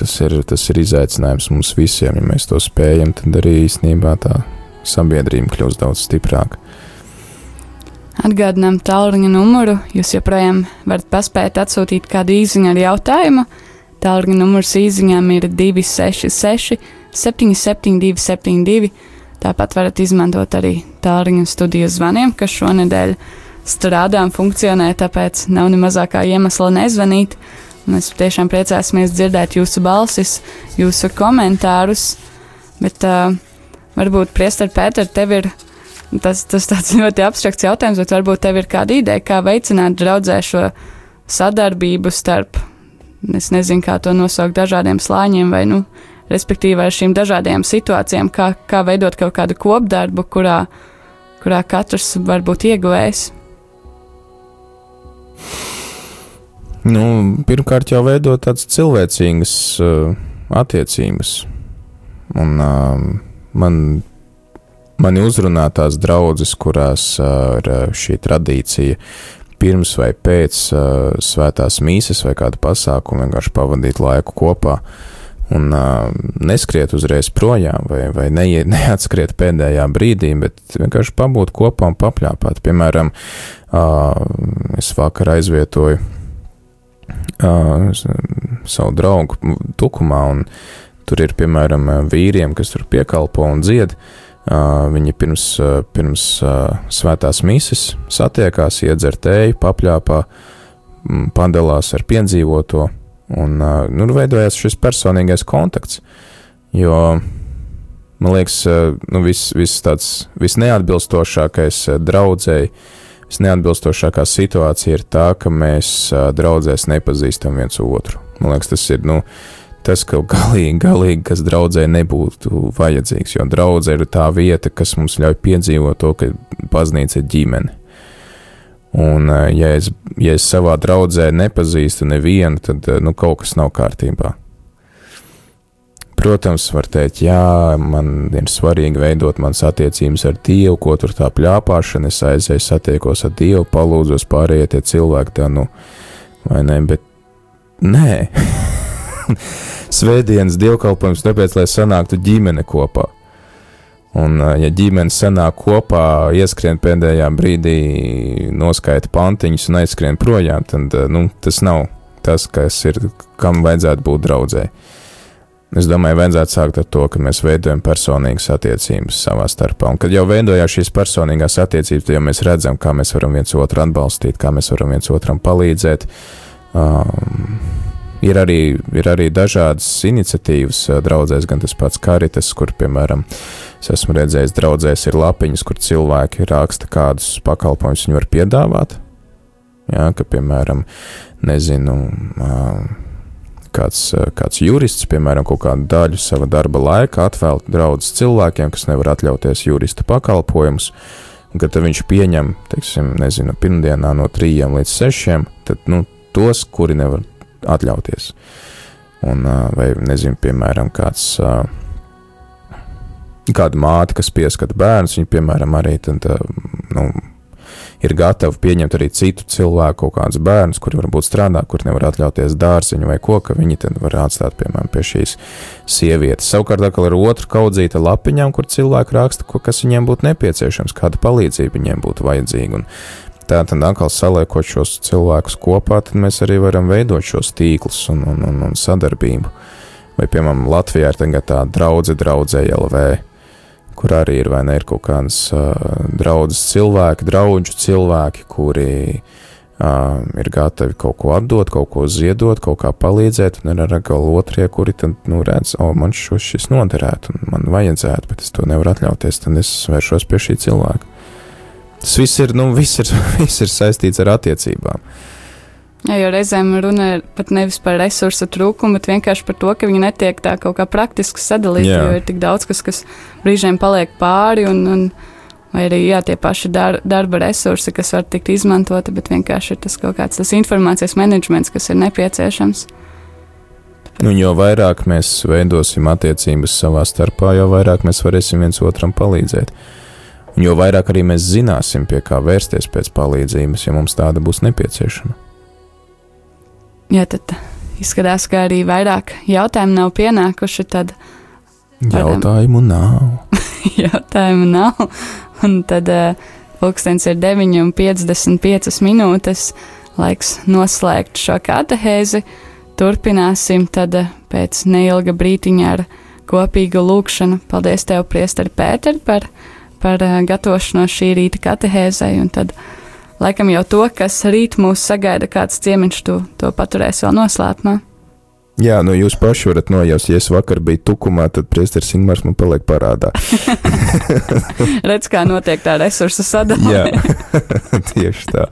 S2: tas ir, tas ir izaicinājums mums visiem. Ja mēs to spējam, tad arī īstenībā tā sabiedrība kļūst daudz stiprāka.
S1: Atgādinām tālruņa numuru. Jūs joprojām varat paspēt atsūtīt kādu īsiņu ar jautājumu. Tālruņa numurs īsiņām ir 266, 772, 72. Tāpat varat izmantot arī tālruņa studijas zvaniem, kas šonadēļ strādā un funkcionē, tāpēc nav ne mazākā iemesla nezvanīt. Mēs tiešām priecāsimies dzirdēt jūsu balsis, jūsu komentārus, bet uh, varbūt, Priester Pēter, tev ir Tas, tas tāds *laughs* ļoti abstrakts jautājums, bet varbūt tev ir kāda ideja, kā veicināt draudzē šo sadarbību starp, es nezinu, kā to nosaukt, dažādiem slāņiem vai, nu, respektīvi ar šīm dažādajām situācijām, kā, kā veidot kaut kādu kopdarbu, kurā, kurā katrs var būt ieguvējis.
S2: Nu, pirmkārt, jau veidot tādas cilvēcīgas uh, attiecības. Un, uh, man, mani uzrunā tās draudzes, kurās ir šī tradīcija pirms vai pēc svētās mīsas vai kāda pasākuma vienkārši pavadīt laiku kopā. Un uh, neskriet uzreiz projām, vai, vai ne, neatskriet pēdējā brīdī, bet vienkārši pabūt kopā un papļāpāt. Piemēram, uh, es vakar aizvietoju uh, savu draugu tukumā, un tur ir, piemēram, vīriem, kas tur piekalpo un dzied. Uh, viņi pirms, uh, pirms uh, svētās mises satiekās, iedzer tēju, papļāpā, padalās ar piedzīvoto, un uh, nu, veidojās šis personīgais kontakts. Jo man liekas, uh, nu, viss vis tāds visneatbilstošākais uh, draudzēji, visneatbilstošākā situācija ir tā, ka mēs uh, draudzēs nepazīstam viens otru. Man liekas, tas ir nu, tas, ka galīgi, galīgi kas draudzē nebūtu vajadzīgs, jo draudzē ir tā vieta, kas mums ļauj piedzīvot to, ka baznīca ir ģimene. Un, ja es, ja es savā draudzē nepazīstu nevienu, tad nu, kaut kas nav kārtībā. Protams, var teikt, jā, man ir svarīgi veidot manas attiecības ar Dievu, ko tur tā plāpāšana, es aizēju, satiekos ar Dievu, palūdzos pārējie tie cilvēki, tā nu, vai ne, bet nē. *laughs* Svētdienas dievkalpojums tāpēc, lai sanāktu ģimene kopā. Un, ja ģimene sanāk kopā, ieskrien pēdējā brīdī, noskaita pantiņus un aizskrien projām, tad nu, tas nav tas, kas ir, kam vajadzētu būt draudzēji. Es domāju, vajadzētu sākt ar to, ka mēs veidojam personīgas attiecības savā starpā. Un, kad jau veidojās šīs personīgās attiecības, tad jau mēs redzam, kā mēs varam viens otru atbalstīt, kā mēs varam viens otram palīdzēt. Um, ir, arī, ir arī dažādas iniciatīvas draudzēs, gan tas pats Karitas, kur, piemēram, es esmu redzējis, draudzēs ir lapiņas, kur cilvēki raksta, kādus pakalpojumus viņi var piedāvāt. Jā, ka, piemēram, nezinu. Kāds, kāds jurists, piemēram, kaut kādu daļu sava darba laika atvēl draudzes cilvēkiem, kas nevar atļauties jurista pakalpojumus, kad viņš pieņem, teiksim, nezinu, pirmdienā no trījiem līdz sešiem, tad, nu, tos, kuri nevar atļauties. Un, vai, nezinu, piemēram, kāds, kāda māte, kas pieskata bērnus, viņa, piemēram, arī tad, nu, ir gatavi pieņemt arī citu cilvēku, kaut kādus bērnus, kuri varbūt strādā, kur nevar atļauties dārziņu vai ko, ka viņi tad var atstāt, piemēram, pie šīs sievietes. Savukārt, atkal ir otra kaudzīta lapiņām, kur cilvēki raksta, ko, kas viņiem būtu nepieciešams, kāda palīdzība viņiem būtu vajadzīga. Un tā tad atkal saliekot šos cilvēkus kopā, tad mēs arī varam veidot šos tīklus un, un, un, un sadarbību. Vai, piemēram, Latvijā ir tagad tā draudze draudzē LV kur arī ir vai ne ir kaut kādas uh, draudzes cilvēki, draugu cilvēki, kuri uh, ir gatavi kaut ko atdot, kaut ko ziedot, kaut kā palīdzēt, un ir arī otrie, kuri tad, nu, redz, o, man šo, šis noderētu, un man vajadzētu, bet es to nevaru atļauties, tad es vēršos pie šī cilvēka. Tas viss ir, nu, viss ir, *laughs* viss ir saistīts ar attiecībām.
S1: Jā, jo reizēm runa ir pat nevis par resursu trūkumu, bet vienkārši par to, ka viņi netiek tā kaut kā praktiski sadalīti. Jo ir tik daudz, kas, kas brīžiem paliek pāri, un, un arī jā, tie paši dar, darba resursi, kas var tikt izmantoti, bet vienkārši ir tas kaut kāds tas informācijas menedžments, kas ir nepieciešams.
S2: Nu, jo vairāk mēs veidosim attiecības savā starpā, jo vairāk mēs varēsim viens otram palīdzēt. Jo vairāk arī mēs zināsim, pie kā vērsties pēc palīdzības, ja mums tāda būs nepieciešama.
S1: Jā, tad izskatās, ka arī vairāk jautājumu nav pienākuši. Tad Varam.
S2: Jautājumu nav. *laughs*
S1: jautājumu nav. Un tad pulkstenis ir 9,55 minūtes. Laiks noslēgt šo katehēzi. Turpināsim tad uh, pēc neilga brītiņa ar kopīgu lūkšanu. Paldies tev, Priesteri Pēter, par, par uh, gatavošanos šī rīta katehēzei. Un tad laikam jau to, kas rīt mūs sagaida, kāds ciemiņš tu to paturēs vēl noslēpumā.
S2: Jā, nu jūs paši varat nojaust, ja es vakar biju tukumā, tad priesteris Ingmārs man paliek parādā. *laughs*
S1: Redz, kā notiek tā resursu sadalījuma.
S2: Jā, *laughs* tieši tā.